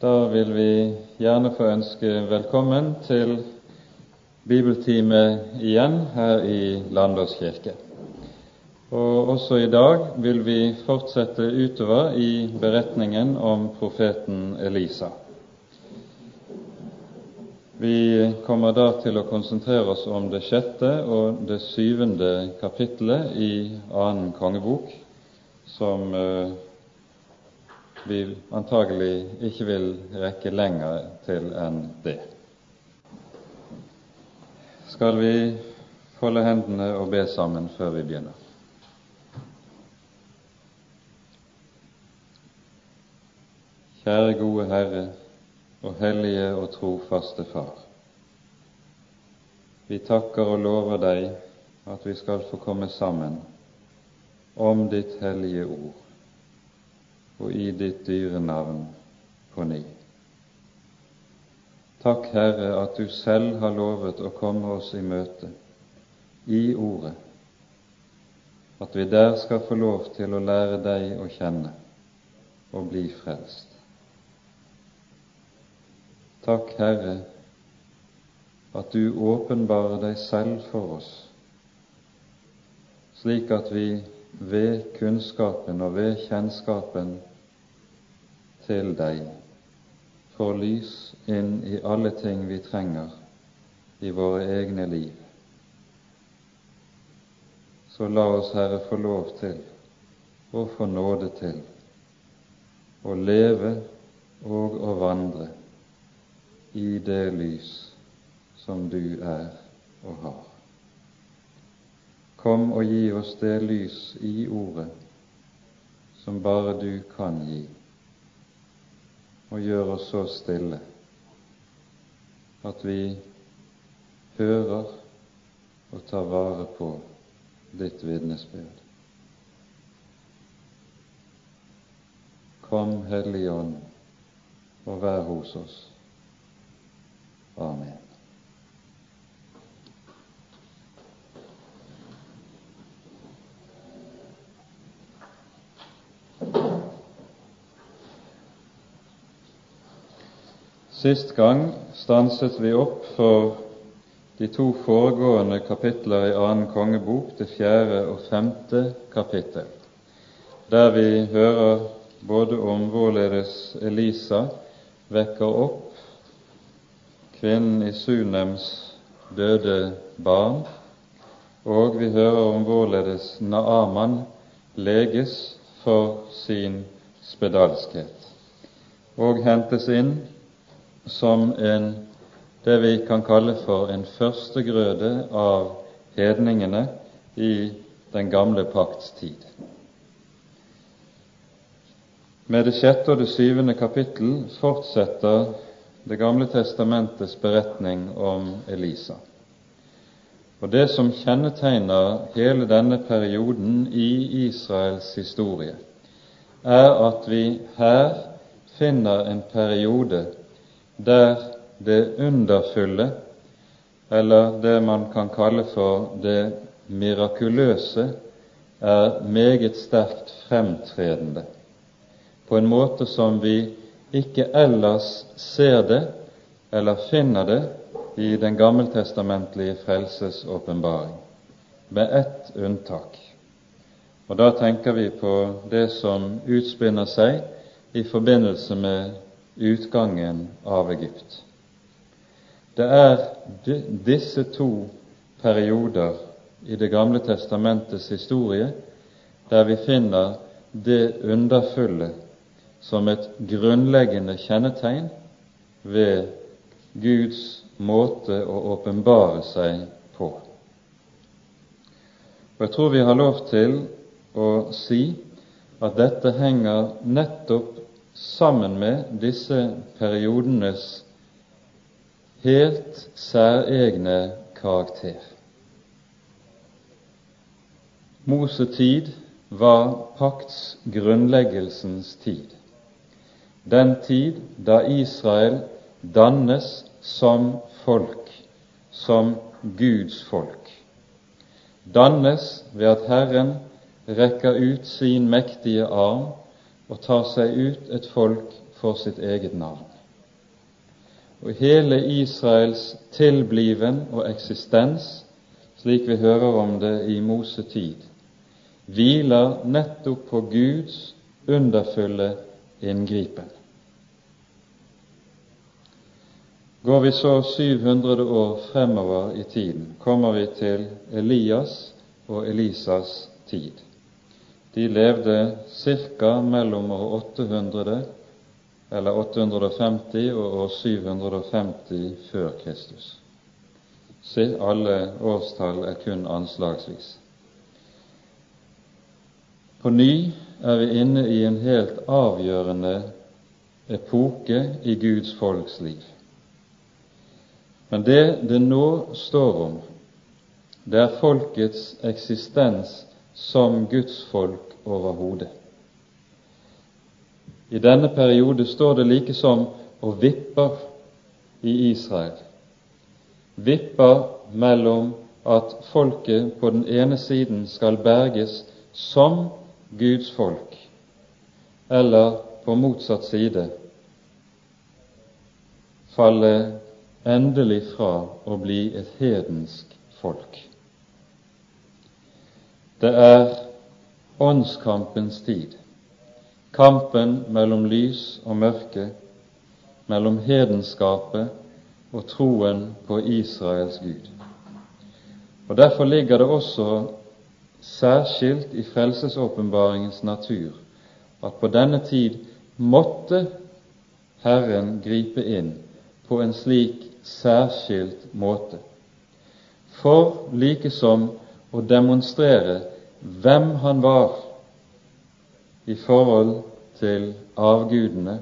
Da vil vi gjerne få ønske velkommen til bibeltime igjen her i Landås kirke. Og også i dag vil vi fortsette utover i beretningen om profeten Elisa. Vi kommer da til å konsentrere oss om det sjette og det syvende kapittelet i annen kongebok, som eh, vi antagelig ikke vil rekke lenger til enn det. Skal vi folde hendene og be sammen før vi begynner? Kjære gode Herre og hellige og trofaste Far. Vi takker og lover deg at vi skal få komme sammen om ditt hellige ord og i ditt dyre navn på ny. Takk, Herre, at du selv har lovet å komme oss i møte i Ordet, at vi der skal få lov til å lære deg å kjenne og bli frelst. Takk, Herre, at du åpenbarer deg selv for oss, slik at vi ved kunnskapen og ved kjennskapen til deg får lys inn i alle ting vi trenger i våre egne liv. Så la oss, Herre, få lov til og få nåde til å leve og å vandre i det lys som du er og har. Kom og gi oss det lys i Ordet som bare du kan gi og gjør oss så stille at vi hører og tar vare på ditt vitnesbyrd. Kom, Hellige Ånd, og vær hos oss. Amen. Sist gang stanset vi opp for de to foregående kapitler i annen kongebok, det fjerde og femte kapittel, der vi hører både om hvorledes Elisa vekker opp kvinnen i Sunems døde barn, og vi hører om hvorledes Naaman leges for sin spedalskhet og hentes inn som en, det vi kan kalle for en førstegrøde av hedningene i den gamle pakts tid. Med det sjette og det syvende kapittel fortsetter Det gamle testamentets beretning om Elisa. Og Det som kjennetegner hele denne perioden i Israels historie, er at vi her finner en periode der det underfulle, eller det man kan kalle for det mirakuløse, er meget sterkt fremtredende, på en måte som vi ikke ellers ser det eller finner det i den gammeltestamentlige frelsesåpenbaring, med ett unntak. Og Da tenker vi på det som utspinner seg i forbindelse med utgangen av Egypt. Det er disse to perioder i Det gamle testamentets historie der vi finner det underfulle som et grunnleggende kjennetegn ved Guds måte å åpenbare seg på. Og Jeg tror vi har lov til å si at dette henger nettopp sammen med disse periodenes helt særegne karakter. Mosetid var pakts grunnleggelsens tid, den tid da Israel dannes som folk, som Guds folk. Dannes ved at Herren rekker ut sin mektige arm og tar seg ut et folk for sitt eget navn. Og hele Israels tilbliven og eksistens, slik vi hører om det i Mosetid, hviler nettopp på Guds underfulle inngripen. Går vi så 700 år fremover i tiden, kommer vi til Elias og Elisas tid. De levde ca. mellom år 800 eller 850 og år 750 før Kristus. Se, alle årstall er kun anslagsvis. På ny er vi inne i en helt avgjørende epoke i Guds folks liv. Men det det nå står om, det er folkets eksistens som Guds folk overhodet. I denne periode står det like som og vipper i Israel. Vipper mellom at folket på den ene siden skal berges som Guds folk, eller på motsatt side falle endelig fra å bli et hedensk folk. Det er åndskampens tid, kampen mellom lys og mørke, mellom hedenskapet og troen på Israels Gud. Og Derfor ligger det også særskilt i frelsesåpenbaringens natur at på denne tid måtte Herren gripe inn på en slik særskilt måte, for likesom å demonstrere hvem han var i forhold til avgudene,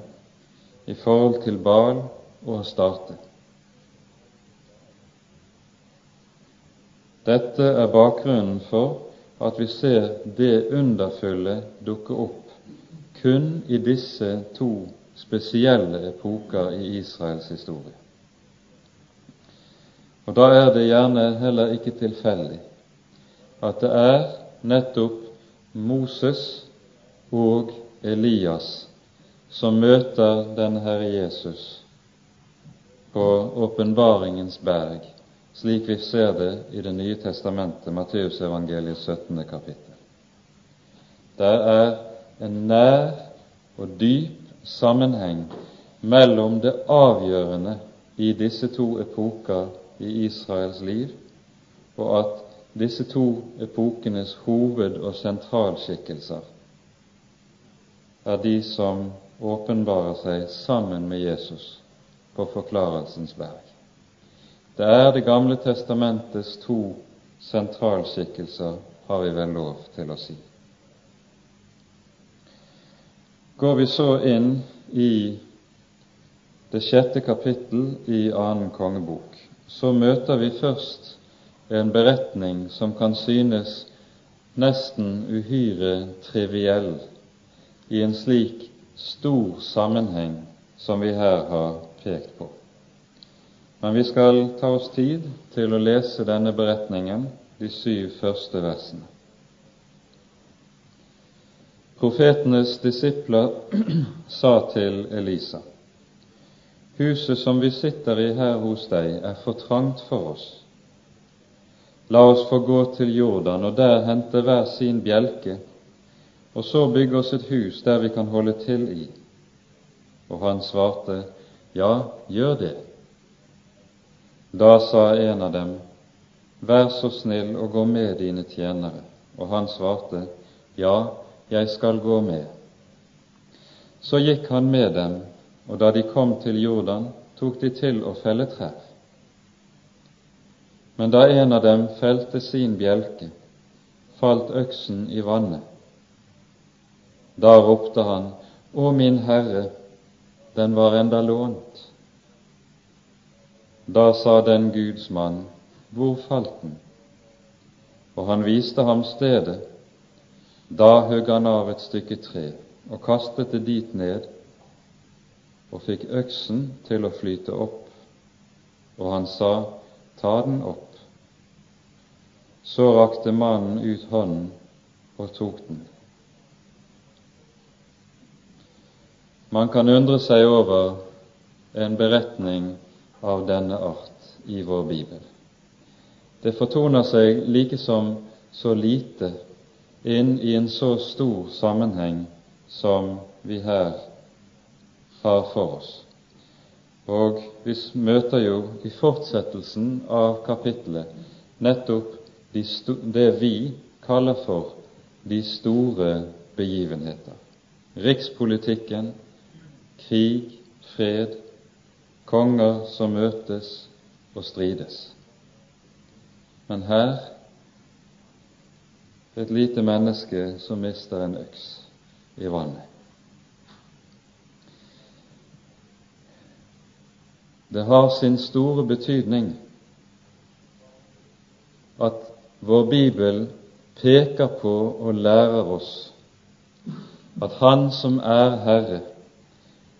i forhold til Baal og Astarte. Dette er bakgrunnen for at vi ser det underfulle dukke opp kun i disse to spesielle epoker i Israels historie. Og Da er det gjerne heller ikke tilfeldig at det er nettopp Moses og Elias som møter den Herre Jesus på åpenbaringens berg, slik vi ser det i Det nye testamentet, Matteusevangeliet 17. kapittel. Der er en nær og dyp sammenheng mellom det avgjørende i disse to epoker i Israels liv, og at disse to epokenes hoved- og sentralskikkelser er de som åpenbarer seg sammen med Jesus på Forklarelsens berg. Det er Det gamle testamentets to sentralskikkelser, har vi vel lov til å si. Går vi så inn i det sjette kapittel i annen kongebok, så møter vi først en beretning som kan synes nesten uhyre triviell i en slik stor sammenheng som vi her har pekt på. Men vi skal ta oss tid til å lese denne beretningen, de syv første versene. Profetenes disipler sa til Elisa:" Huset som vi sitter i her hos deg, er for trangt for oss. La oss få gå til Jordan og der hente hver sin bjelke, og så bygge oss et hus der vi kan holde til i. Og han svarte, Ja, gjør det. Da sa en av dem, Vær så snill å gå med dine tjenere. Og han svarte, Ja, jeg skal gå med. Så gikk han med dem og da de kom til Jordan, tok de til å felle trær. Men da en av dem felte sin bjelke, falt øksen i vannet. Da ropte han, Å min Herre, den var enda lånt. Da sa den Guds mann, Hvor falt den? Og han viste ham stedet. Da hugg han av et stykke tre og kastet det dit ned og fikk øksen til å flyte opp, og han sa, Ta den opp. Så rakte mannen ut hånden og tok den. man kan undre seg over en beretning av denne art i vår bibel. Det fortoner seg likesom så lite inn i en så stor sammenheng som vi her har for oss. Og vi møter jo i fortsettelsen av kapittelet nettopp de det vi kaller for de store begivenheter. Rikspolitikken, krig, fred, konger som møtes og strides. Men her et lite menneske som mister en øks i vannet. Det har sin store betydning at vår bibel peker på og lærer oss at Han som er Herre,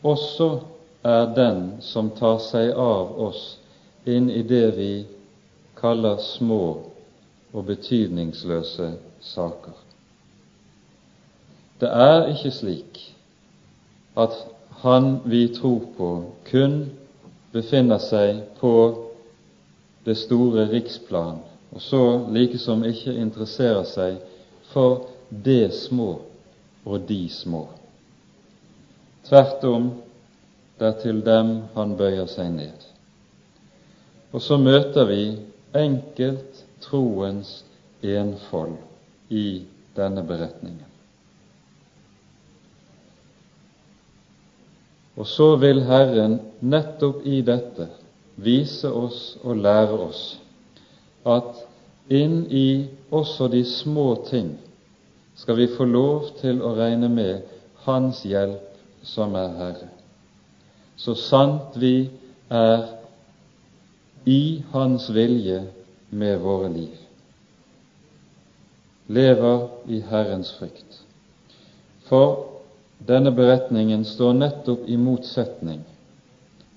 også er den som tar seg av oss inn i det vi kaller små og betydningsløse saker. Det er ikke slik at Han vi tror på, kun befinner seg på det store riksplan, og så likesom ikke interesserer seg for det små og de små. Tvert om, det er til dem han bøyer seg ned. Og så møter vi enkelt troens enfold i denne beretningen. Og så vil Herren nettopp i dette vise oss og lære oss at inn i også de små ting skal vi få lov til å regne med Hans hjelp som er Herre. Så sant vi er i Hans vilje med våre liv, lever i Herrens frykt. For denne beretningen står nettopp i motsetning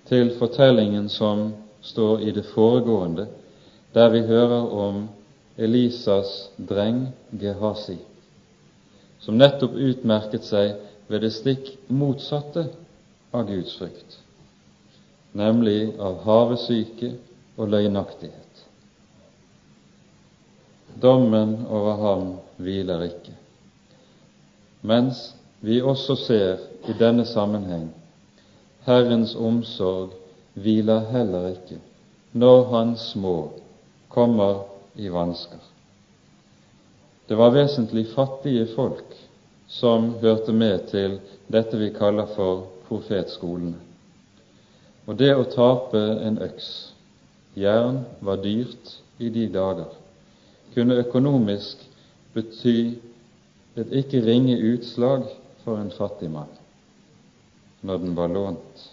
til fortellingen som står i det foregående, der vi hører om Elisas dreng Gehazi, som nettopp utmerket seg ved det stikk motsatte av Guds frykt, nemlig av havesyke og løgnaktighet. Dommen over ham hviler ikke, mens vi også ser i denne sammenheng Herrens omsorg hviler heller ikke når Hans små kommer i vansker. Det var vesentlig fattige folk som hørte med til dette vi kaller for profetskolene. Og det å tape en øks, jern var dyrt i de dager, kunne økonomisk bety et ikke ringe utslag for en fattig mann når den var lånt.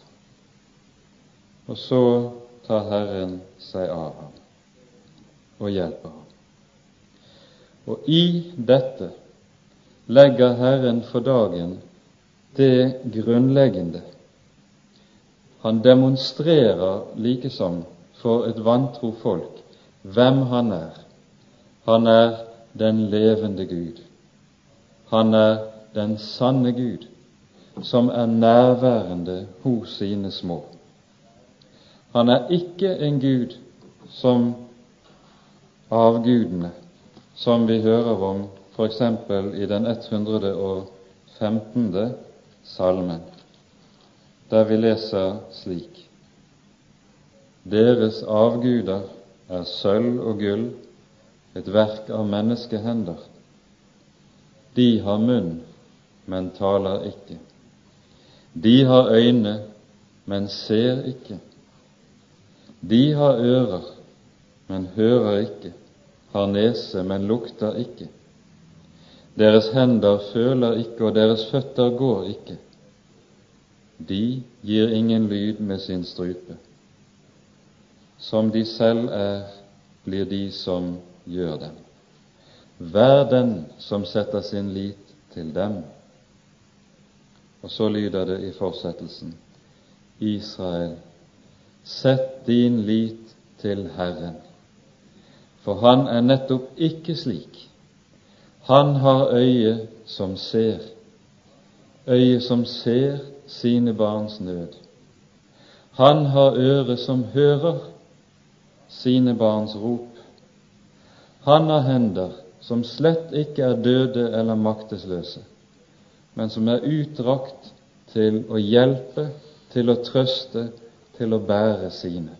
Og så tar Herren seg av ham og hjelper ham. Og i dette legger Herren for dagen det grunnleggende. Han demonstrerer likesom for et vantro folk hvem han er. Han er den levende Gud. Han er den sanne Gud, som er nærværende hos sine små. Han er ikke en Gud som avgudene, som vi hører om f.eks. i den 115. salmen, der vi leser slik Deres avguder er sølv og gull, et verk av menneskehender. De har munn men taler ikke. De har øyne, men ser ikke. De har ører, men hører ikke, har nese, men lukter ikke. Deres hender føler ikke, og deres føtter går ikke. De gir ingen lyd med sin strupe. Som de selv er, blir de som gjør dem. Vær den som setter sin lit til dem. Og så lyder det i fortsettelsen Israel, sett din lit til Herren, for han er nettopp ikke slik. Han har øye som ser, øye som ser sine barns nød. Han har øre som hører sine barns rop. Han har hender som slett ikke er døde eller maktesløse, men som er utdrakt til å hjelpe, til å trøste, til å bære sine.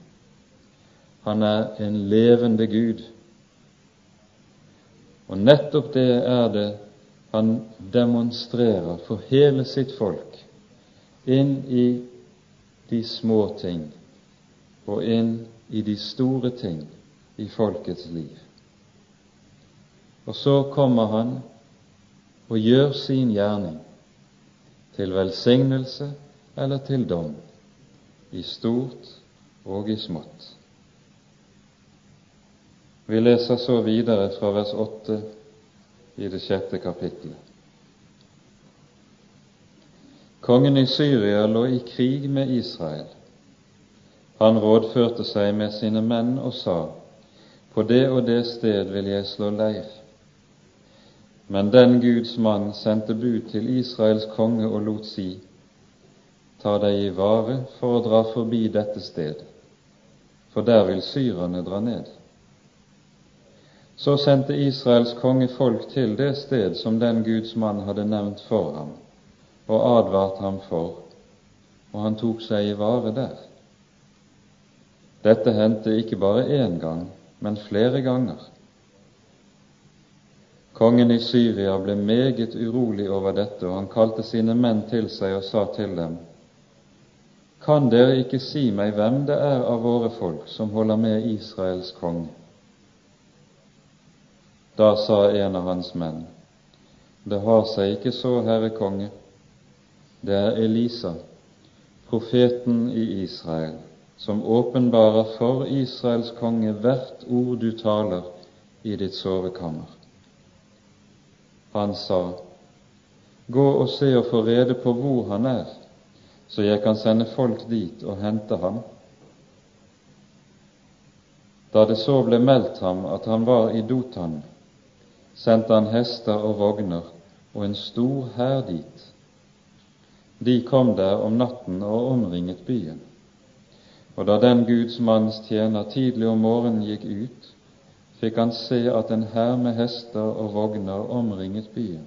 Han er en levende Gud. Og nettopp det er det han demonstrerer for hele sitt folk inn i de små ting og inn i de store ting i folkets liv. Og så kommer han og gjør sin gjerning til velsignelse eller til dom, i stort og i smått. Vi leser så videre fra vers 8 i det sjette kapittelet. Kongen i Syria lå i krig med Israel. Han rådførte seg med sine menn og sa:" På det og det sted vil jeg slå leir. Men den Guds mann sendte bud til Israels konge og lot si:" Ta deg i vare for å dra forbi dette sted, for der vil syrerne dra ned. Så sendte Israels konge folk til det sted som den Guds mann hadde nevnt for ham, og advart ham for, og han tok seg i vare der. Dette hendte ikke bare én gang, men flere ganger. Kongen i Syria ble meget urolig over dette, og han kalte sine menn til seg og sa til dem:" Kan dere ikke si meg hvem det er av våre folk som holder med Israels konge? Da sa en av hans menn, Det har seg ikke så, Herre konge. Det er Elisa, profeten i Israel, som åpenbarer for Israels konge hvert ord du taler i ditt sovekammer. Han sa, Gå og se og få rede på hvor han er, så jeg kan sende folk dit og hente ham. Da det så ble meldt ham at han var i Dotan, sendte han hester og vogner og en stor hær dit. De kom der om natten og omringet byen. Og da den Guds manns tjener tidlig om morgenen gikk ut, fikk han se at en hær med hester og vogner omringet byen.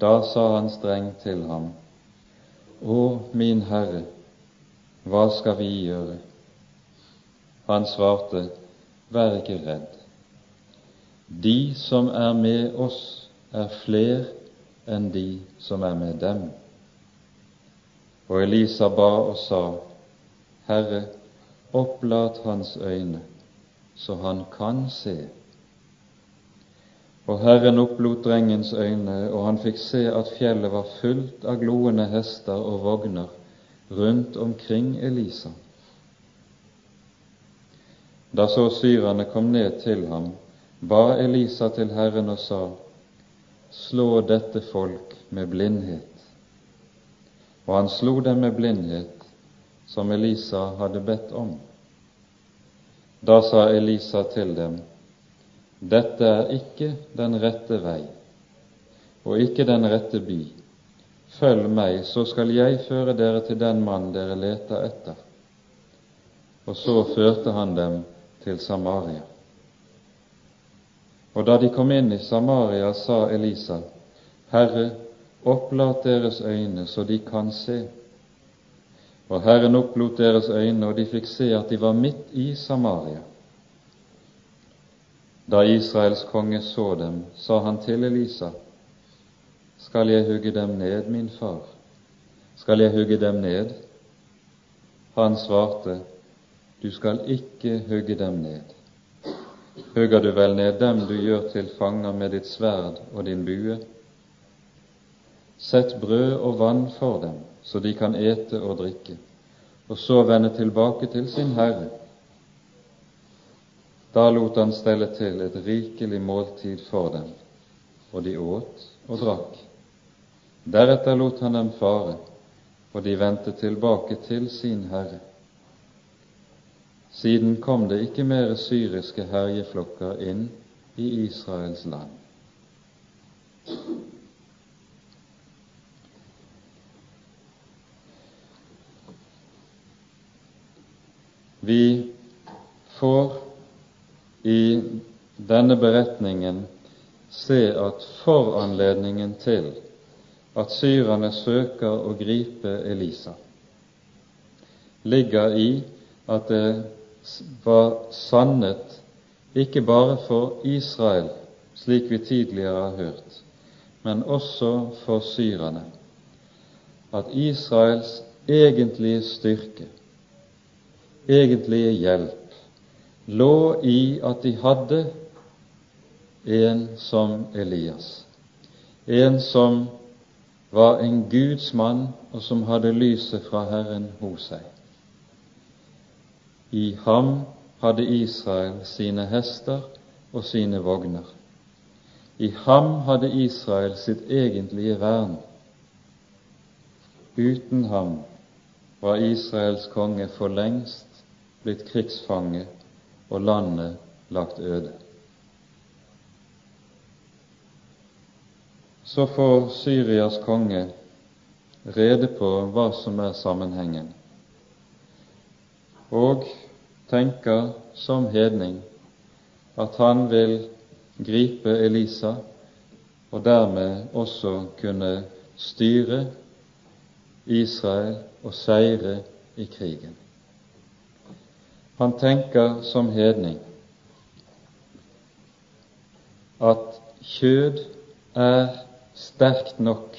Da sa han strengt til ham, Å, min Herre, hva skal vi gjøre? Han svarte, Vær ikke redd. De som er med oss, er fler enn de som er med dem. Og Elisa ba og sa, Herre, opplat hans øyne, så han kan se. Og Herren opplot drengens øyne, og han fikk se at fjellet var fullt av gloende hester og vogner rundt omkring Elisa. Da så syrerne kom ned til ham, ba Elisa til Herren og sa, Slå dette folk med blindhet. Og han slo dem med blindhet, som Elisa hadde bedt om. Da sa Elisa til dem, Dette er ikke den rette vei, og ikke den rette by. Følg meg, så skal jeg føre dere til den mann dere leter etter. Og så førte han dem til Samaria. Og da de kom inn i Samaria, sa Elisa, Herre, opplat deres øyne så de kan se. Og Herren opplot deres øyne, og de fikk se at de var midt i Samaria. Da Israels konge så dem, sa han til Elisa, Skal jeg hugge dem ned, min far? Skal jeg hugge dem ned? Han svarte, Du skal ikke hugge dem ned hugger du vel ned dem du gjør til fanger med ditt sverd og din bue? Sett brød og vann for dem, så de kan ete og drikke, og så vende tilbake til sin Herre. Da lot han stelle til et rikelig måltid for dem, og de åt og drakk. Deretter lot han dem fare, og de vendte tilbake til sin Herre. Siden kom det ikke mere syriske herjeflokker inn i Israels land. Vi får i denne beretningen se at foranledningen til at syrerne søker å gripe Elisa, ligger i at det var sannet ikke bare for Israel, slik vi tidligere har hørt, men også for syrerne, at Israels egentlige styrke, egentlige hjelp, lå i at de hadde en som Elias, en som var en Guds mann, og som hadde lyset fra Herren hos seg. I ham hadde Israel sine hester og sine vogner. I ham hadde Israel sitt egentlige vern. Uten ham var Israels konge for lengst blitt krigsfange og landet lagt øde. så får Syrias konge rede på hva som er sammenhengen, og tenker som hedning at han vil gripe Elisa og dermed også kunne styre Israel og seire i krigen. Han tenker som hedning at kjød er sterkt nok.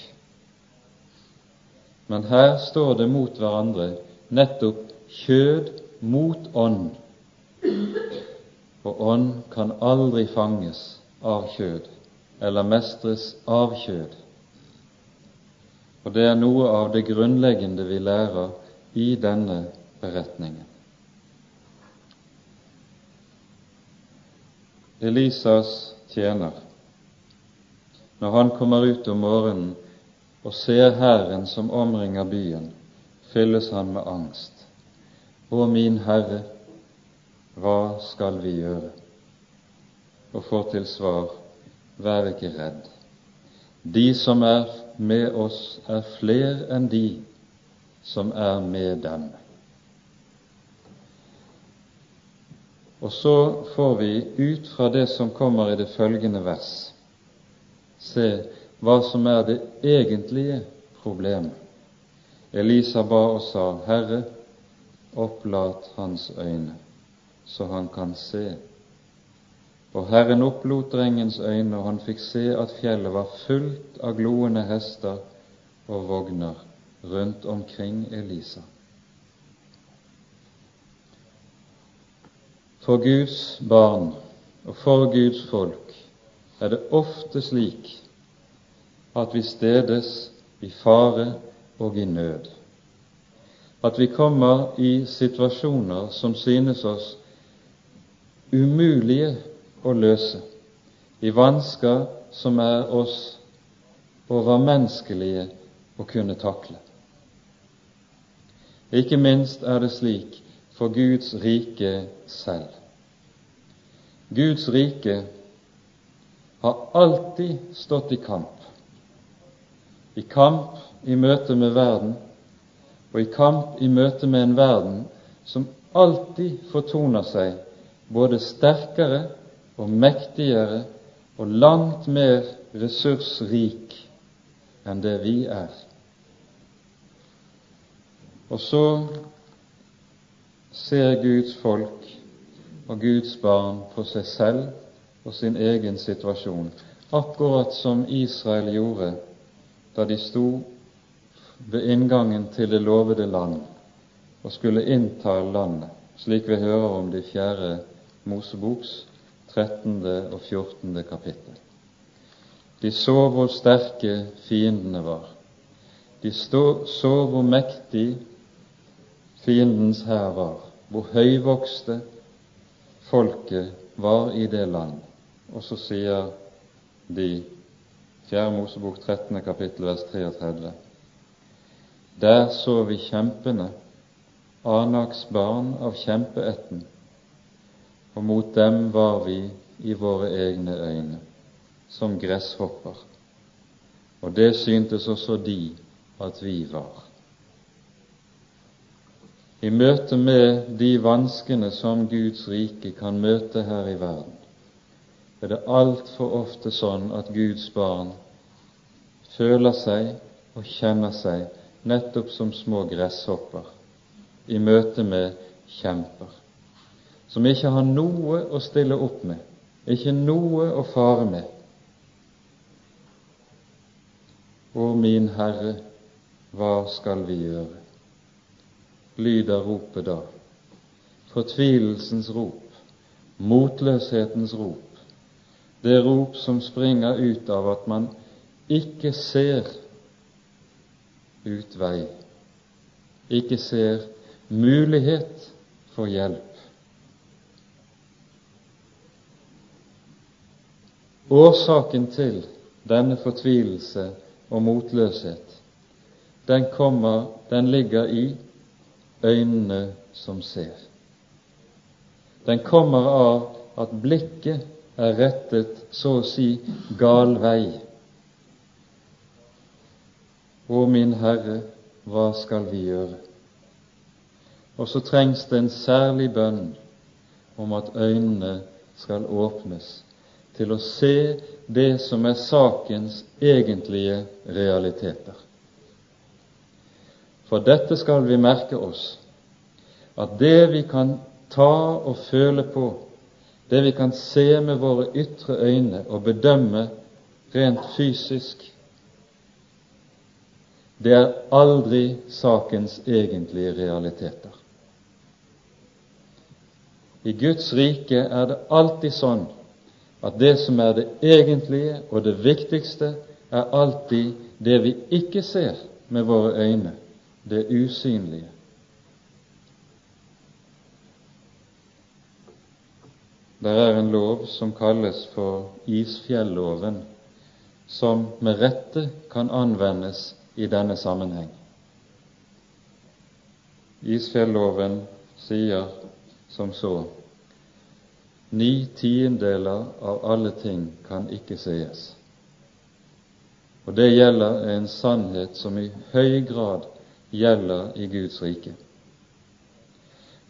Men her står det mot hverandre nettopp kjød mot ånd. Og ånd kan aldri fanges av kjød eller mestres av kjød. Og det er noe av det grunnleggende vi lærer i denne beretningen. Elisas tjener når han kommer ut om morgenen og ser hæren som omringer byen, fylles han med angst. Å min Herre, hva skal vi gjøre? Og får til svar, vær ikke redd. De som er med oss, er fler enn de som er med dem. Og så får vi ut fra det som kommer i det følgende vers, se hva som er det egentlige problemet. Elisa ba og sa, Herre, opplat hans øyne, så han kan se. Og Herren opplot drengens øyne, og han fikk se at fjellet var fullt av gloende hester og vogner rundt omkring Elisa. For Guds barn og for Guds folk er det ofte slik at vi stedes i fare og i nød, at vi kommer i situasjoner som synes oss umulige å løse, i vansker som er oss overmenneskelige å kunne takle. Ikke minst er det slik for Guds rike selv. Guds rike har alltid stått i kamp. I kamp i møte med verden, og i kamp i møte med en verden som alltid fortoner seg både sterkere og mektigere og langt mer ressursrik enn det vi er. Og så ser Guds folk og Guds barn på seg selv og sin egen situasjon, akkurat som Israel gjorde da de sto ved inngangen til det lovede land og skulle innta landet, slik vi hører om det i fjerde Moseboks 13. og 14. kapittel. De så hvor sterke fiendene var. De så hvor mektig fiendens hær var, hvor høyvokste folket var i det land. Og så sier de, 4. Mosebok 13. kapittel vers 33, der så vi kjempene, Anaks barn av kjempeetten, og mot dem var vi i våre egne øyne som gresshopper, og det syntes også de at vi var. i møte med de vanskene som Guds rike kan møte her i verden, er det altfor ofte sånn at Guds barn føler seg og kjenner seg nettopp som små gresshopper i møte med kjemper, som ikke har noe å stille opp med, ikke noe å fare med. Å min Herre, hva skal vi gjøre? lyder ropet da. Fortvilelsens rop, motløshetens rop, det rop som springer ut av at man ikke ser utvei, ikke ser mulighet for hjelp. Årsaken til denne fortvilelse og motløshet, den kommer, den ligger i øynene som ser. Den kommer av at blikket er rettet så å si gal vei. Å, min Herre, hva skal vi gjøre? Og så trengs det en særlig bønn om at øynene skal åpnes til å se det som er sakens egentlige realiteter. For dette skal vi merke oss, at det vi kan ta og føle på, det vi kan se med våre ytre øyne og bedømme rent fysisk, det er aldri sakens egentlige realiteter. I Guds rike er det alltid sånn at det som er det egentlige og det viktigste, er alltid det vi ikke ser med våre øyne, det usynlige. Det er en lov som kalles for isfjelloven, som med rette kan anvendes i denne sammenheng. Isfjelloven sier som så ni tiendeler av alle ting kan ikke sees. Og det gjelder en sannhet som i høy grad gjelder i Guds rike.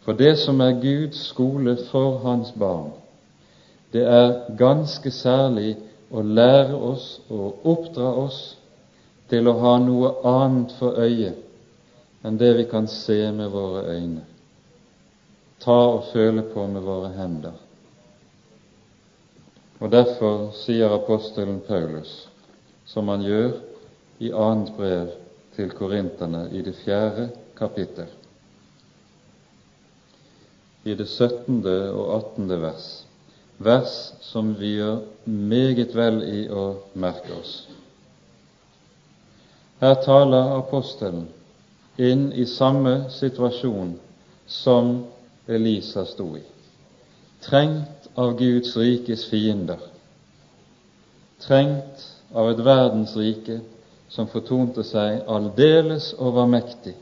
For det som er Guds skole for hans barn, det er ganske særlig å lære oss og oppdra oss til å ha noe annet for øyet enn det vi kan se med våre øyne, ta og føle på med våre hender. Og Derfor sier apostelen Paulus, som han gjør i annet brev til korinterne i det fjerde kapittel, i det syttende og attende vers, vers som vi gjør meget vel i å merke oss. Her taler apostelen inn i samme situasjon som Elisa sto i, trengt av Guds rikes fiender, trengt av et verdensrike som fortonte seg aldeles overmektig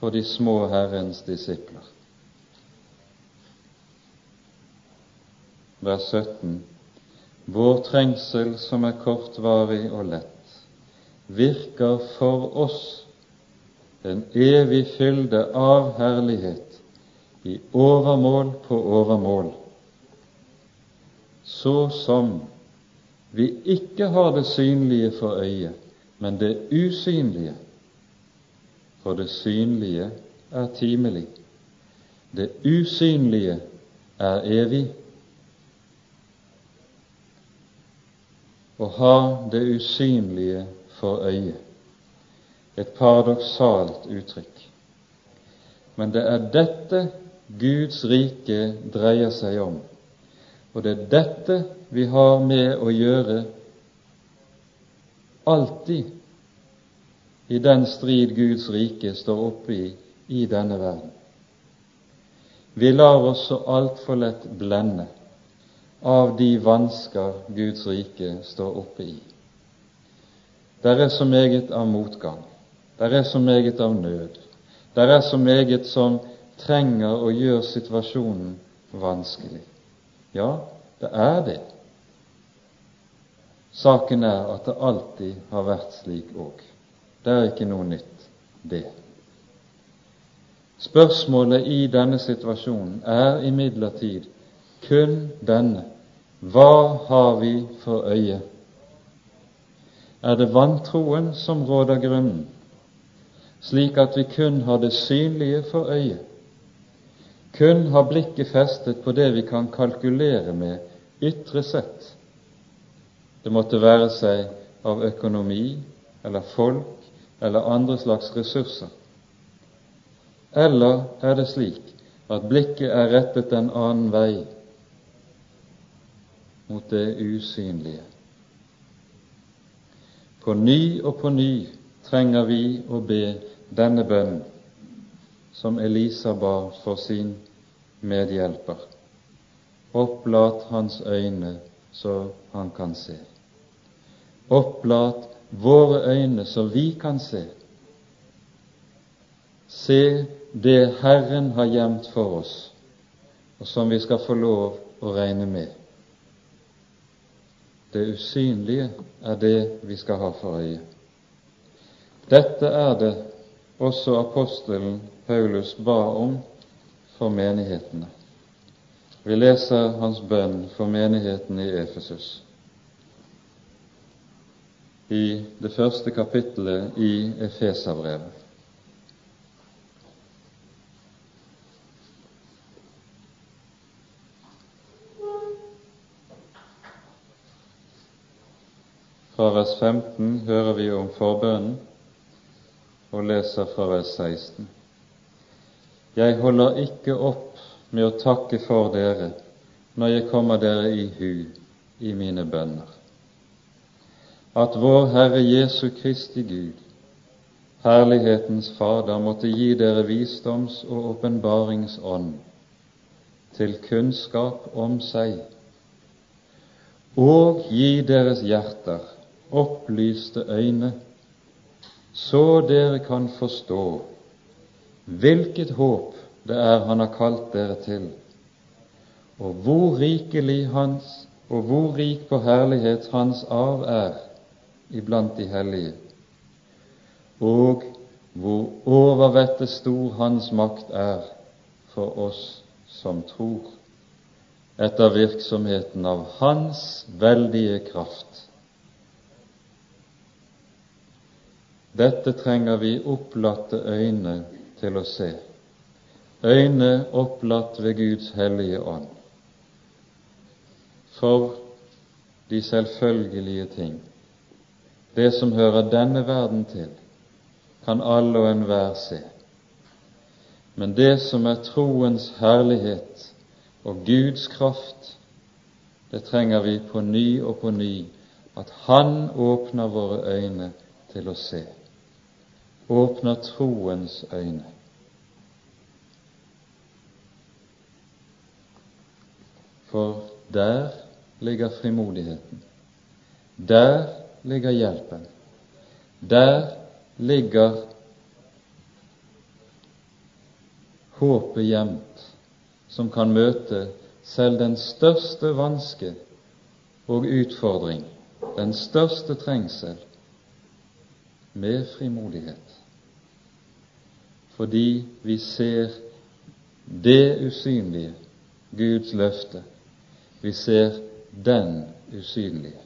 for de små Herrens disipler. Vers 17. Vår trengsel, som er kortvarig og lett, virker for oss en evig fylde av herlighet i overmål på overmål, så som vi ikke har det synlige for øyet, men det usynlige. For det synlige er timelig, det usynlige er evig. Å ha det usynlige for øyet et paradoksalt uttrykk. Men det er dette Guds rike dreier seg om, og det er dette vi har med å gjøre alltid i den strid Guds rike står oppe i i denne verden. Vi lar oss så altfor lett blende av de vansker Guds rike står oppe i. Der er så meget av motgang, der er så meget av nød, der er så meget som trenger å gjøre situasjonen vanskelig. Ja, det er det. Saken er at det alltid har vært slik òg. Det er ikke noe nytt, det. Spørsmålet i denne situasjonen er imidlertid kun denne hva har vi for øye? Er det vantroen som råder grunnen, slik at vi kun har det synlige for øyet, kun har blikket festet på det vi kan kalkulere med ytre sett, det måtte være seg av økonomi eller folk eller andre slags ressurser? Eller er det slik at blikket er rettet en annen vei, mot det usynlige? På ny og på ny trenger vi å be denne bønnen som Elisa ba for sin medhjelper. Opplat hans øyne så han kan se. Opplat våre øyne så vi kan se. Se det Herren har gjemt for oss, og som vi skal få lov å regne med. Det usynlige er det vi skal ha for øye. Dette er det også apostelen Paulus ba om for menighetene. Vi leser hans bønn for menigheten i Efesus i det første kapittelet i Efeserbrevet. Fra vers 15 hører vi om forbønnen og leser fra vers 16. Jeg holder ikke opp med å takke for dere når jeg kommer dere i hu i mine bønner at vår Herre Jesu Kristi Gud, Herlighetens Fader, måtte gi dere visdoms- og åpenbaringsånd til kunnskap om seg, og gi deres hjerter opplyste øyne, så dere kan forstå hvilket håp det er Han har kalt dere til, og hvor rikelig Hans og hvor rik på herlighet Hans arv er iblant de hellige, og hvor overvettet stor Hans makt er for oss som tror, etter virksomheten av Hans veldige kraft. Dette trenger vi opplatte øyne til å se, øyne opplatt ved Guds hellige ånd, for de selvfølgelige ting det som hører denne verden til, kan alle og enhver se. Men det som er troens herlighet og Guds kraft, det trenger vi på ny og på ny at Han åpner våre øyne til å se. Åpner troens øyne. For der ligger frimodigheten. Der ligger hjelpen. Der ligger håpet gjemt, som kan møte selv den største vanske og utfordring, den største trengsel, med frimodighet. Fordi vi ser det usynlige, Guds løfte. Vi ser den usynlige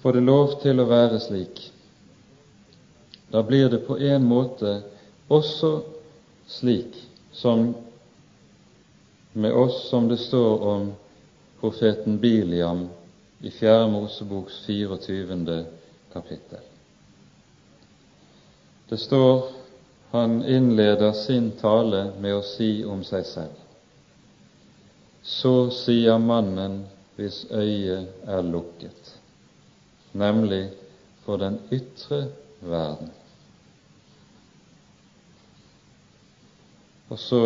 får det lov til å være slik, da blir det på en måte også slik som med oss som det står om profeten Biliam i Fjerde Moseboks 24. kapittel. Det står han innleder sin tale med å si om seg selv. Så sier mannen hvis øyet er lukket nemlig for den ytre verden. Og så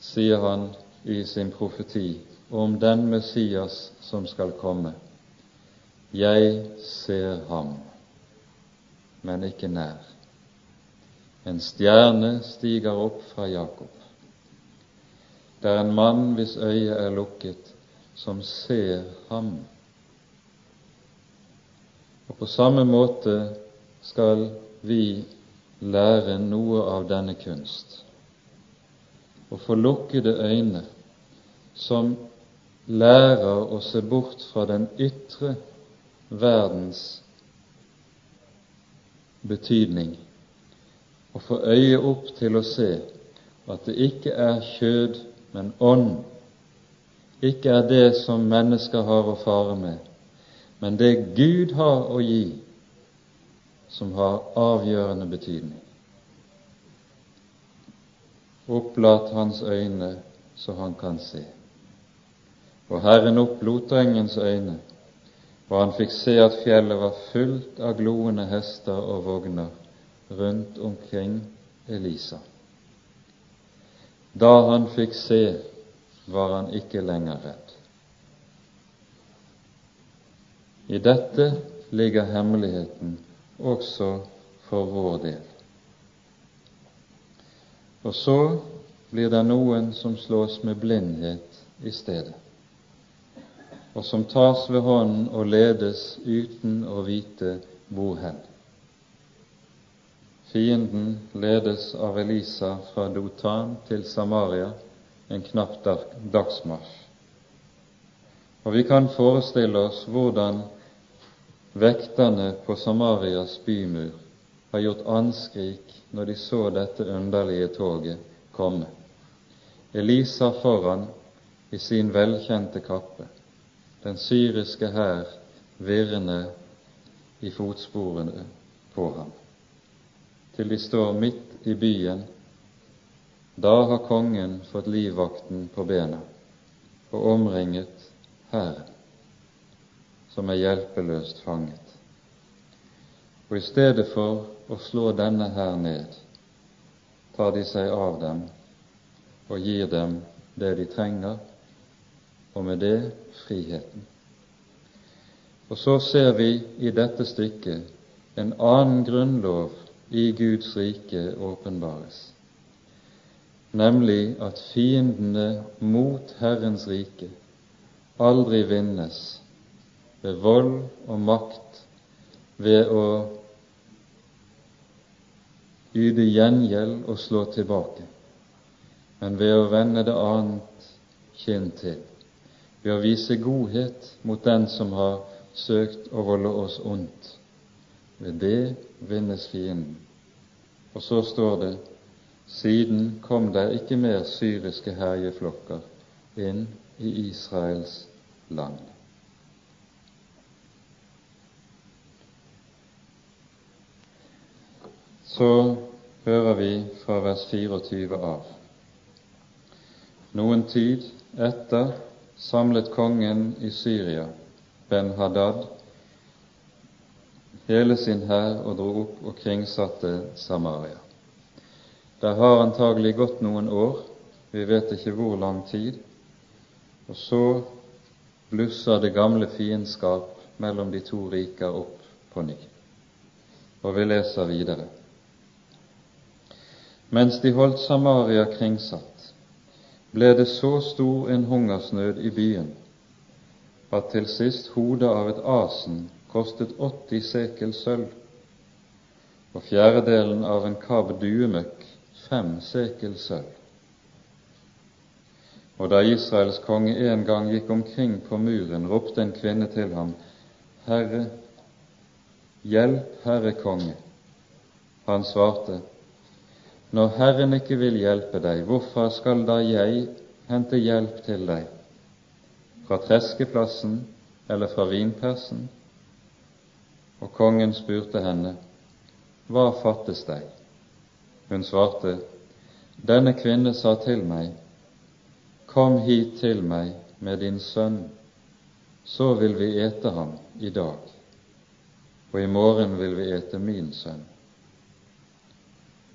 sier han i sin profeti om den Messias som skal komme. Jeg ser ham, men ikke nær. En stjerne stiger opp fra Jakob. Det er en mann hvis øye er lukket, som ser ham og på samme måte skal vi lære noe av denne kunst og få lukkede øyne som lærer å se bort fra den ytre verdens betydning og få øye opp til å se at det ikke er kjød, men ånd, ikke er det som mennesker har å fare med, men det Gud har å gi, som har avgjørende betydning. Opplat hans øyne så han kan se. Og Herren opplot drengens øyne, og han fikk se at fjellet var fullt av gloende hester og vogner rundt omkring Elisa. Da han fikk se, var han ikke lenger redd. I dette ligger hemmeligheten også for vår del. Og så blir det noen som slås med blindhet i stedet, og som tas ved hånden og ledes uten å vite hvor hen. Fienden ledes av Elisa fra Dotan til Samaria, en knapp dagsmarsj. Og vi kan forestille oss hvordan vekterne på Samarias bymur har gjort anskrik når de så dette underlige toget komme. Elisa foran i sin velkjente kappe, den syriske hær virrende i fotsporene på ham, til de står midt i byen. Da har kongen fått livvakten på bena og omringet hæren som er hjelpeløst fanget. Og i stedet for å slå denne hær ned, tar de seg av dem og gir dem det de trenger, og med det friheten. Og så ser vi i dette stykket en annen grunnlov i Guds rike åpenbares, nemlig at fiendene mot Herrens rike aldri vinnes ved vold og makt, ved å yte gjengjeld og slå tilbake, men ved å vende det annet kinn til, ved å vise godhet mot den som har søkt å volde oss ondt. Ved det vinnes fienden. Og så står det siden kom der ikke mer syriske herjeflokker inn i Israels land. så hører vi fra vers 24 av. Noen tid etter samlet kongen i Syria, Ben-Hadad, hele sin hær og dro opp og kringsatte Samaria. Der har antagelig gått noen år, vi vet ikke hvor lang tid, og så blusser det gamle fiendskap mellom de to riker opp på ny. Og vi leser videre. Mens de holdt Samaria kringsatt, ble det så stor en hungersnød i byen at til sist hodet av et asen kostet 80 sekel sølv, og fjerdedelen av en kabb duemøkk fem sekel sølv. Og da Israels konge en gang gikk omkring på muren, ropte en kvinne til ham, Herre, hjelp, Herre konge. Han svarte, når Herren ikke vil hjelpe deg, hvorfor skal da jeg hente hjelp til deg? Fra treskeplassen eller fra vinpersen? Og kongen spurte henne, Hva fattes deg? Hun svarte, Denne kvinne sa til meg, Kom hit til meg med din sønn, så vil vi ete ham i dag, og i morgen vil vi ete min sønn.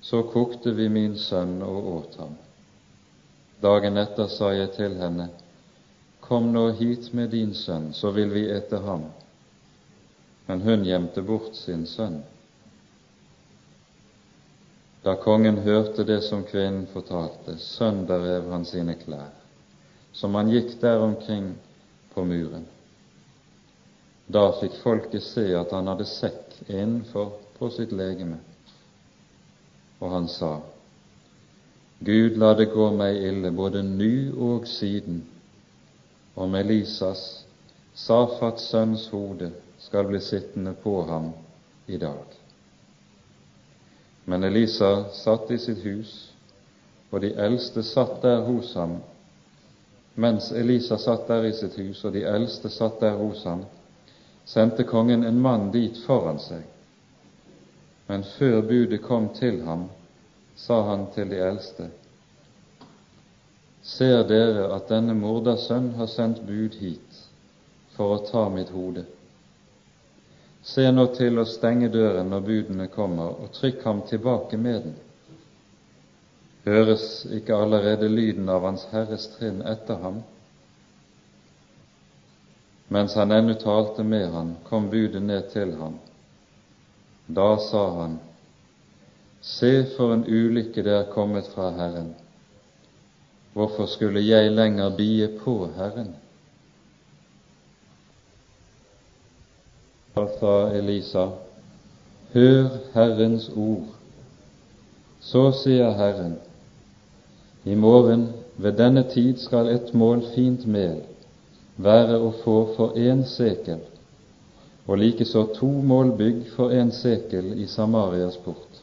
Så kokte vi min sønn og åt ham. Dagen etter sa jeg til henne, Kom nå hit med din sønn, så vil vi ete ham. Men hun gjemte bort sin sønn. Da kongen hørte det som kvinnen fortalte, sønderrev han sine klær, som han gikk der omkring på muren. Da fikk folket se at han hadde sekk innenfor på sitt legeme og han sa, Gud la det gå meg ille både nu og siden, om Elisas, Safats sønns hode, skal bli sittende på ham i dag. Men Elisa satt i sitt hus, og de eldste satt der hos ham. Mens Elisa satt der i sitt hus, og de eldste satt der hos ham, sendte kongen en mann dit foran seg. Men før budet kom til ham, sa han til de eldste, Ser dere at denne mordersønn har sendt bud hit for å ta mitt hode? Se nå til å stenge døren når budene kommer, og trykk ham tilbake med den. Høres ikke allerede lyden av Hans Herres trinn etter ham? Mens han ennå talte med han, kom budet ned til ham. Da sa han, Se for en ulykke det er kommet fra Herren. Hvorfor skulle jeg lenger bie på Herren? fra Elisa, Hør Herrens ord. Så sier Herren, i morgen ved denne tid skal et mål fint mel være å få for én sekel, og likeså to mål bygg for en sekel i Samarias port.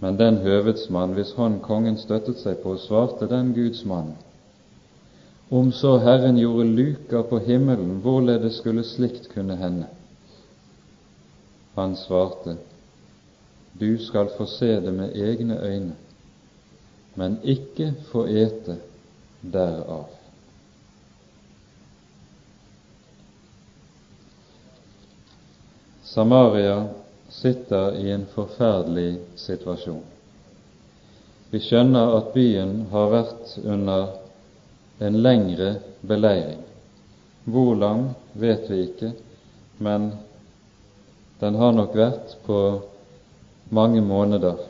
Men den høvedsmann hvis hånd kongen støttet seg på, svarte den Guds mann, om så Herren gjorde luka på himmelen, hvorledes skulle slikt kunne hende? Han svarte, Du skal få se det med egne øyne, men ikke få ete derav. Samaria sitter i en forferdelig situasjon. Vi skjønner at byen har vært under en lengre beleiring. Hvor lang vet vi ikke, men den har nok vært på mange måneder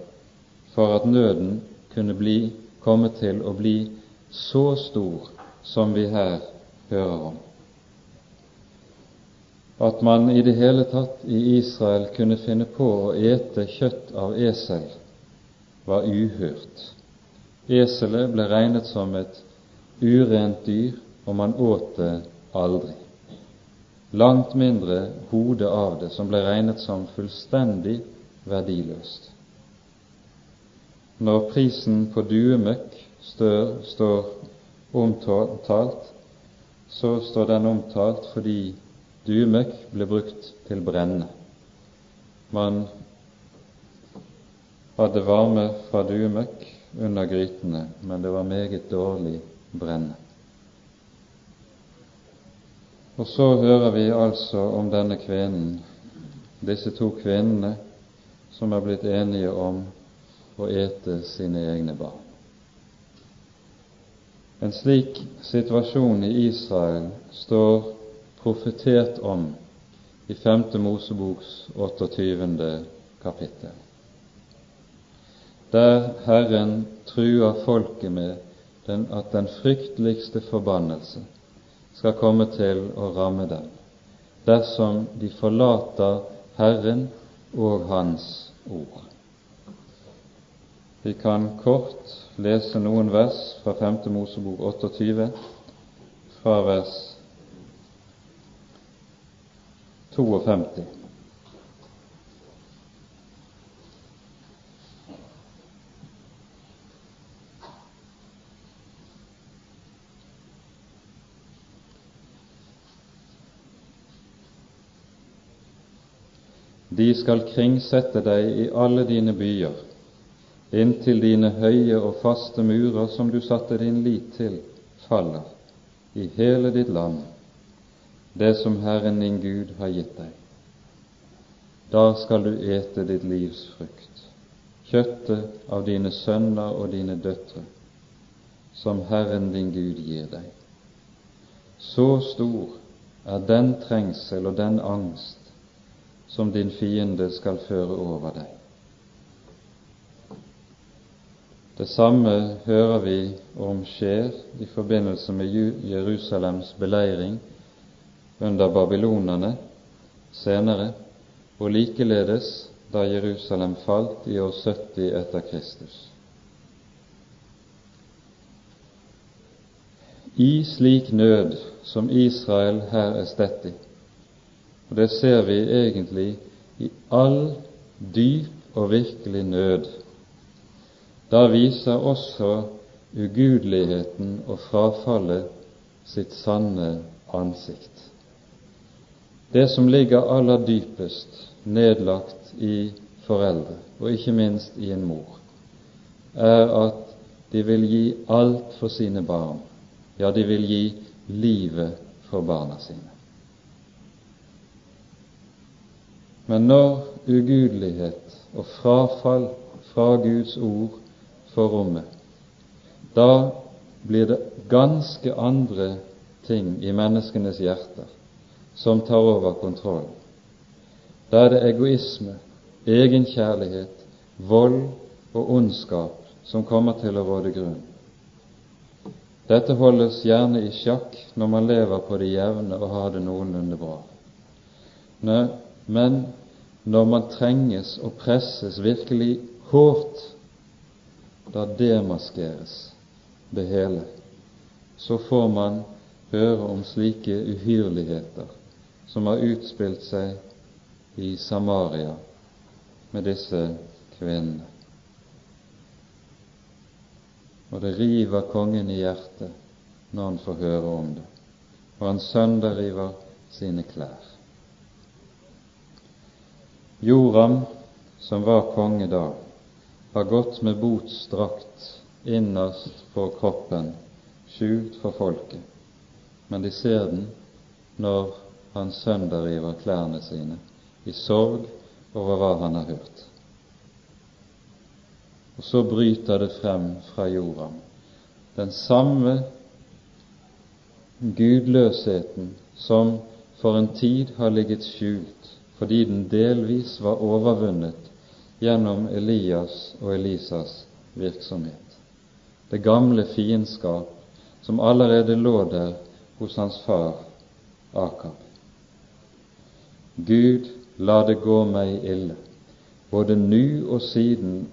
for at nøden kunne bli, komme til å bli så stor som vi her hører om. At man i det hele tatt i Israel kunne finne på å ete kjøtt av esel, var uhørt. Eselet ble regnet som et urent dyr, og man åt det aldri. Langt mindre hodet av det, som ble regnet som fullstendig verdiløst. Når prisen på duemøkk står, omtalt, så står den omtalt fordi duemøkk ble brukt til brenne. Man hadde varme fra dumek under grytene, men det var meget dårlig brenne. Og så hører vi altså om denne kvinnen, disse to kvinnene som er blitt enige om å ete sine egne barn. En slik situasjon i Israel står profetert om i 5. Moseboks 28. kapittel, der Herren truer folket med den, at den frykteligste forbannelse skal komme til å ramme dem dersom de forlater Herren og Hans ord. Vi kan kort lese noen vers fra 5. Mosebok 28, fra vers 52. De skal kringsette deg i alle dine byer, inntil dine høye og faste murer som du satte din lit til, faller i hele ditt land, det som Herren din Gud har gitt deg. Da skal du ete ditt livs frukt, kjøttet av dine sønner og dine døtre, som Herren din Gud gir deg. Så stor er den trengsel og den angst som din fiende skal føre over deg. Det samme hører vi om skjer i forbindelse med Jerusalems beleiring under babylonerne senere, og likeledes da Jerusalem falt i år 70 etter Kristus. I slik nød som Israel her er stett i, og det ser vi egentlig i all dyp og virkelig nød, da viser også ugudeligheten og frafallet sitt sanne ansikt. Det som ligger aller dypest nedlagt i foreldre, og ikke minst i en mor, er at de vil gi alt for sine barn. Ja, de vil gi livet for barna sine. Men når ugudelighet og frafall fra Guds ord får rommet, da blir det ganske andre ting i menneskenes hjerter som tar over kontrollen. Da er det egoisme, egenkjærlighet, vold og ondskap som kommer til å råde grunn. Dette holdes gjerne i sjakk når man lever på det jevne og har det noenlunde bra. Men når man trenges og presses virkelig hårdt, da demaskeres det hele. Så får man høre om slike uhyrligheter som har utspilt seg i Samaria med disse kvinnene. Og det river kongen i hjertet når han får høre om det, og han sønderriver sine klær. Joram, som var konge da, har gått med botsdrakt innerst på kroppen, skjult for folket, men de ser den når han sønderriver klærne sine i sorg over hva han har hørt. Og så bryter det frem fra jorda. Den samme gudløsheten som for en tid har ligget skjult fordi den delvis var overvunnet gjennom Elias og Elisas virksomhet. Det gamle fiendskap som allerede lå der hos hans far Akab. Gud la det gå meg ille, både nu og siden,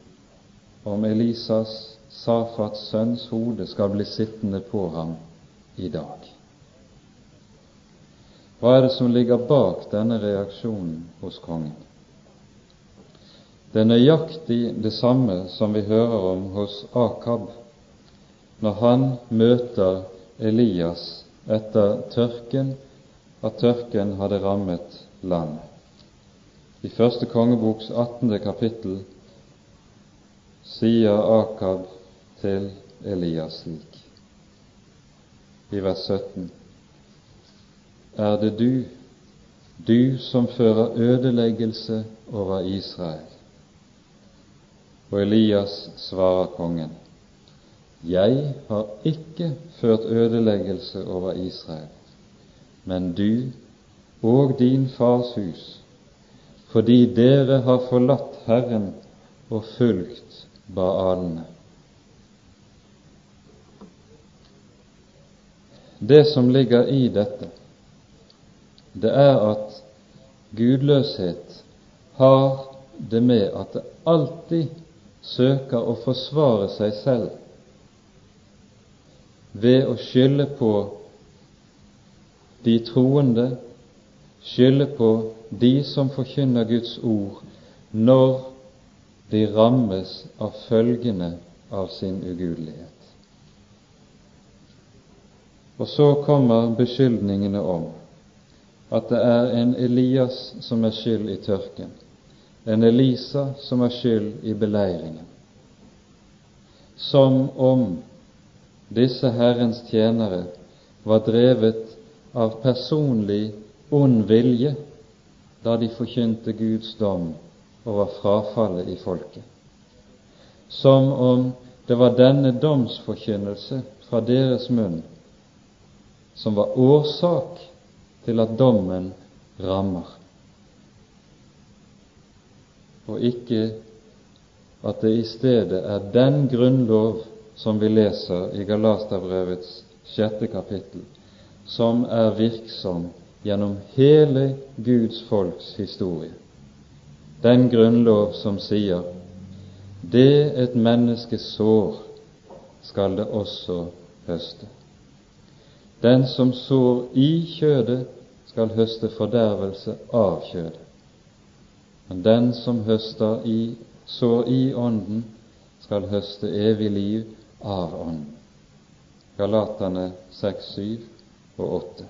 om Elisas, Safats sønns hode skal bli sittende på ham i dag. Hva er det som ligger bak denne reaksjonen hos kongen? Det er nøyaktig det samme som vi hører om hos Akab når han møter Elias etter tørken, at tørken hadde rammet landet. I første kongeboks 18. kapittel sier Akab til Elias slik, i vers 17.: Er det du, du som fører ødeleggelse over Israel? Og Elias svarer kongen, Jeg har ikke ført ødeleggelse over Israel, men du og din fars hus fordi dere har forlatt Herren og fulgt Baalene. Det som ligger i dette, det er at gudløshet har det med at det alltid søker å forsvare seg selv ved å skylde på de troende, skylde på de som forkynner Guds ord, når de rammes av følgene av sin ugudelighet. Og så kommer beskyldningene om at det er en Elias som er skyld i tørken, en Elisa som er skyld i beleiringen, som om disse Herrens tjenere var drevet av personlig ond vilje da de forkynte Guds dom over frafallet i folket, som om det var denne domsforkynnelse fra deres munn som var årsak til at dommen rammer, og ikke at det i stedet er den grunnlov som vi leser i Galaterbrevets sjette kapittel, som er virksom gjennom hele Guds folks historie, den grunnlov som sier det et menneske sår, skal det også høste. Den som sår i kjødet, skal høste fordervelse av kjødet. Men den som høster i, sår i Ånden, skal høste evig liv av Ånden. Galaterne 6, 7 og 8.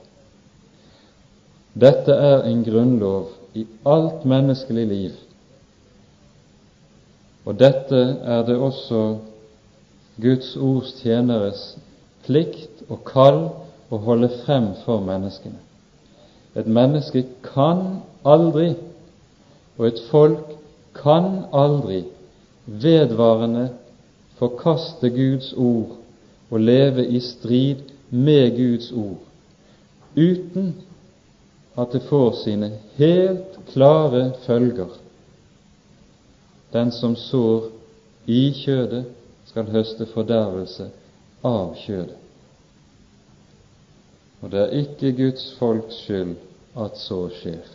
Dette er en grunnlov i alt menneskelig liv, og dette er det også Guds ords tjeneres plikt og kall å holde frem for menneskene. Et menneske kan aldri, og et folk kan aldri vedvarende forkaste Guds ord og leve i strid med Guds ord, uten at det får sine helt klare følger. Den som sår i kjødet, skal høste fordervelse av kjødet. Og det er ikke Guds folks skyld at så skjer.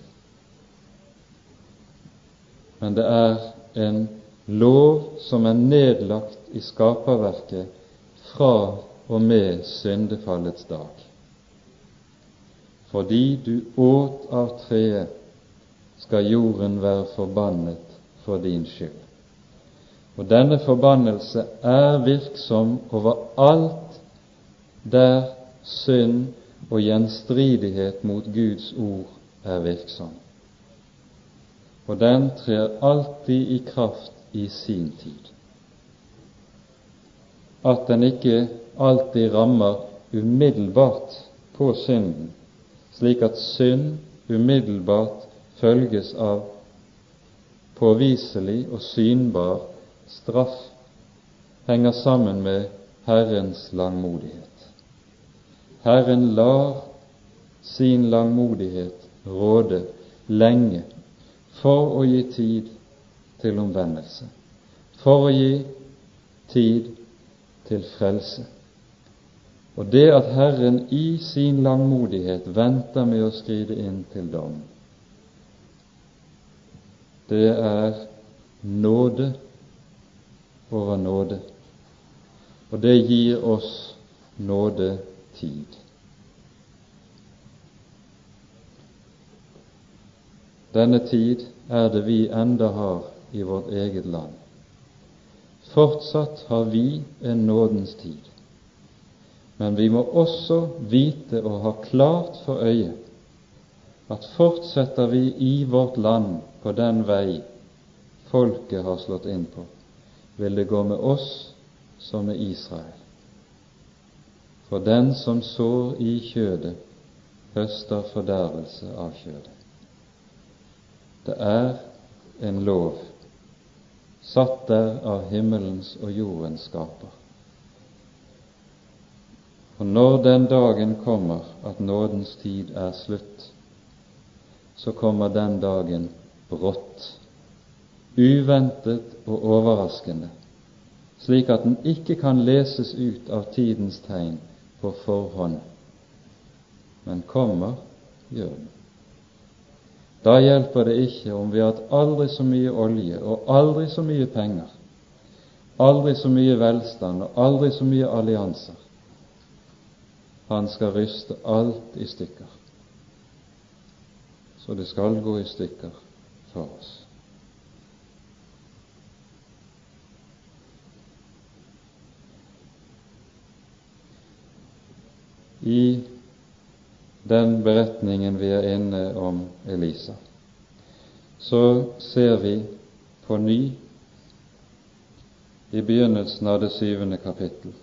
Men det er en lov som er nedlagt i skaperverket fra og med syndefallets dag. Fordi du åt av treet, skal jorden være forbannet for din skyld. Og denne forbannelse er virksom overalt der synd og gjenstridighet mot Guds ord er virksom. Og den trer alltid i kraft i sin tid. At den ikke alltid rammer umiddelbart på synden, slik at synd umiddelbart følges av påviselig og synbar straff, henger sammen med Herrens langmodighet. Herren lar sin langmodighet råde lenge for å gi tid til omvendelse, for å gi tid til frelse. Og det at Herren i sin langmodighet venter med å skride inn til dom, det er nåde over nåde, og det gir oss nåde tid. Denne tid er det vi enda har i vårt eget land. Fortsatt har vi en nådens tid, men vi må også vite og ha klart for øye at fortsetter vi i vårt land på den vei folket har slått inn på, vil det gå med oss som med Israel. For den som sår i kjødet, høster fordervelse av kjødet. Det er en lov satt der av himmelens og jordens skaper. Og når den dagen kommer at nådens tid er slutt, så kommer den dagen brått, uventet og overraskende, slik at den ikke kan leses ut av tidens tegn på forhånd, men kommer, gjør den. Da hjelper det ikke om vi har hatt aldri så mye olje og aldri så mye penger, aldri så mye velstand og aldri så mye allianser. Han skal ryste alt i stykker. Så det skal gå i stykker for oss. i den beretningen vi er inne om Elisa, så ser vi på ny i begynnelsen av det syvende kapittel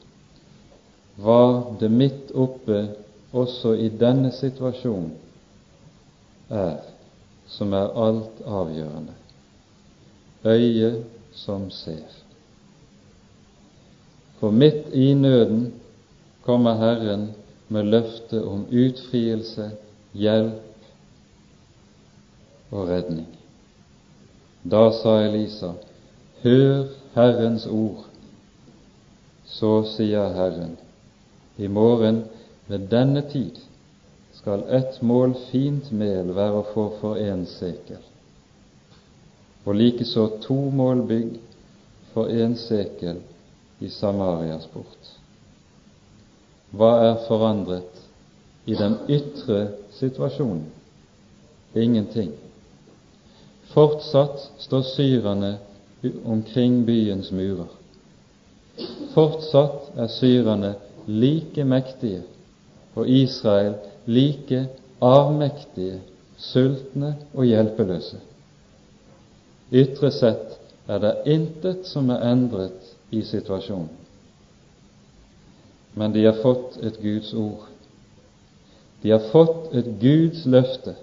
hva det midt oppe også i denne situasjonen er som er alt avgjørende øyet som ser. For midt i nøden kommer Herren med løfte om utfrielse, hjelp og redning. Da sa Elisa, Hør Herrens ord. Så sier Herren, i morgen ved denne tid skal ett mål fint mel være å få for en sekel. og likeså to mål bygg for én sekel i Samarias port. Hva er forandret i den ytre situasjonen? Ingenting. Fortsatt står syrerne omkring byens murer. Fortsatt er syrerne like mektige og Israel like avmektige, sultne og hjelpeløse. Ytre sett er det intet som er endret i situasjonen. Men de har fått et Guds ord. De har fått et Guds løfte.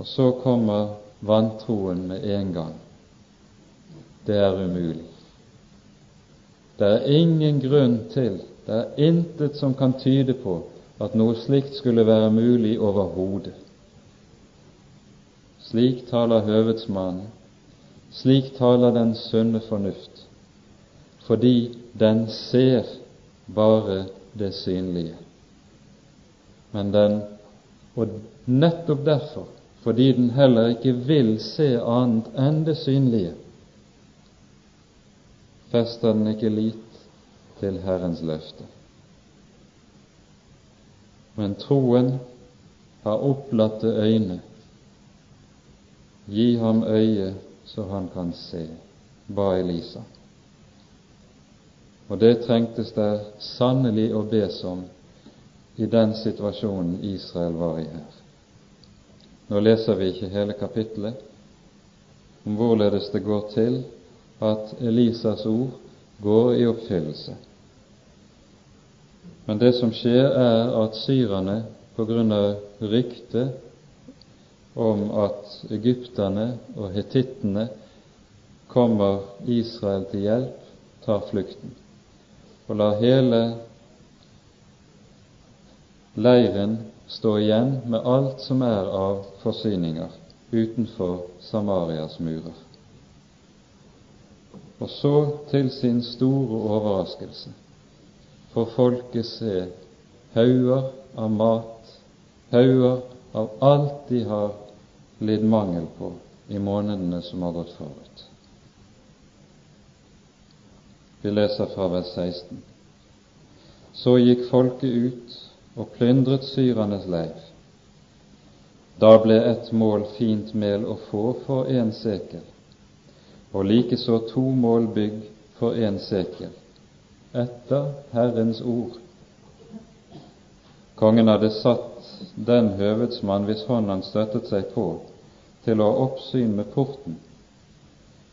Og så kommer vantroen med en gang. Det er umulig. Det er ingen grunn til, det er intet som kan tyde på at noe slikt skulle være mulig overhodet. Slik taler høvedsmannen, slik taler den sunne fornuft, fordi den ser bare det synlige. Men den, og nettopp derfor, fordi den heller ikke vil se annet enn det synlige, fester den ikke lit til Herrens løfte. Men troen har opplatte øyne. Gi ham øye så han kan se, ba Elisa. Og det trengtes der sannelig å bes om i den situasjonen Israel var i her. Nå leser vi ikke hele kapittelet om hvorledes det går til at Elisas ord går i oppfyllelse. Men det som skjer, er at syrerne, på grunn av ryktet om at egypterne og hetittene kommer Israel til hjelp, tar flukten og lar hele leiren stå igjen med alt som er av forsyninger utenfor Samarias murer. Og så, til sin store overraskelse, får folket se hauger av mat, hauger av alt de har lidd mangel på i månedene som har gått forut. Vi leser fra vers 16. Så gikk folket ut og plyndret syrernes leir. Da ble et mål fint mel å få for en sekel, og likeså to mål bygg for en sekel, etter Herrens ord. Kongen hadde satt den høvedsmann hvis hånd han støttet seg på, til å ha oppsyn med porten,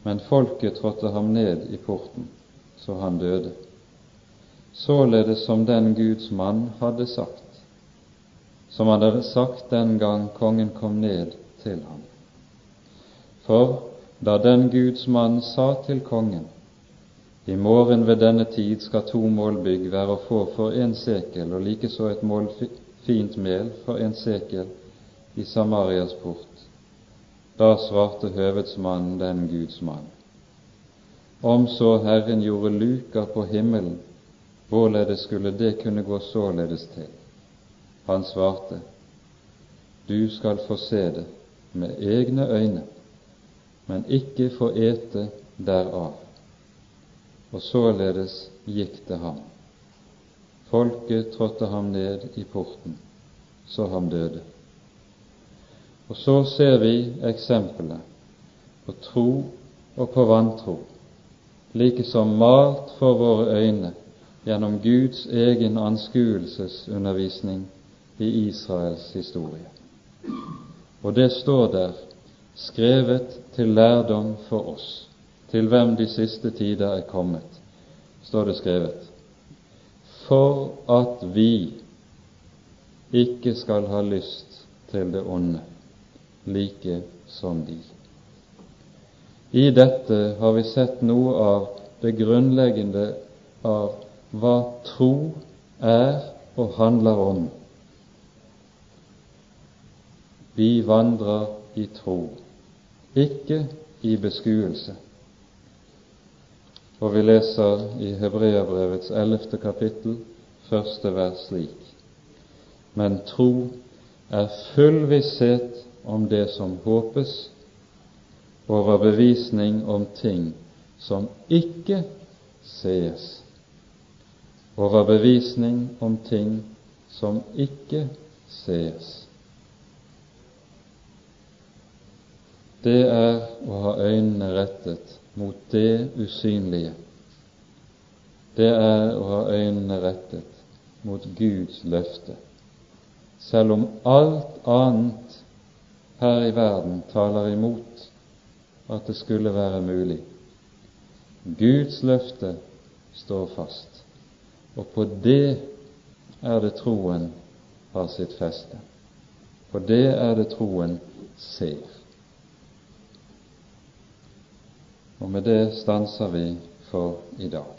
men folket trådte ham ned i porten, så han døde. Således som den Guds mann hadde sagt, som han hadde sagt den gang kongen kom ned til ham. For da den Guds mann sa til kongen, i morgen ved denne tid skal to målbygg være å få for en sekel, og likeså et mål fint mel for en sekel i Samarias port. Da svarte høvedsmannen den Guds mann. Om så Herren gjorde luker på himmelen, hvorledes skulle det kunne gå således til? Han svarte, Du skal få se det med egne øyne men ikke få ete derav. Og således gikk det ham. Folket trådte ham ned i porten, så ham døde. Og så ser vi eksempelet på tro og på vantro, like som malt for våre øyne gjennom Guds egen anskuelsesundervisning i Israels historie. Og det står der skrevet til lærdom for oss, til hvem de siste tider er kommet, står det skrevet, for at vi ikke skal ha lyst til det onde, like som de. I dette har vi sett noe av det grunnleggende av hva tro er og handler om. Vi vandrer i tro ikke i beskuelse. Og vi leser i Hebreabrevets ellevte kapittel, første vers slik. Men tro er full visshet om det som håpes, overbevisning om ting som ikke sees, overbevisning om ting som ikke sees. Det er å ha øynene rettet mot det usynlige. Det er å ha øynene rettet mot Guds løfte, selv om alt annet her i verden taler imot at det skulle være mulig. Guds løfte står fast, og på det er det troen har sitt feste. På det er det troen ser. Og med det stanser vi for i dag.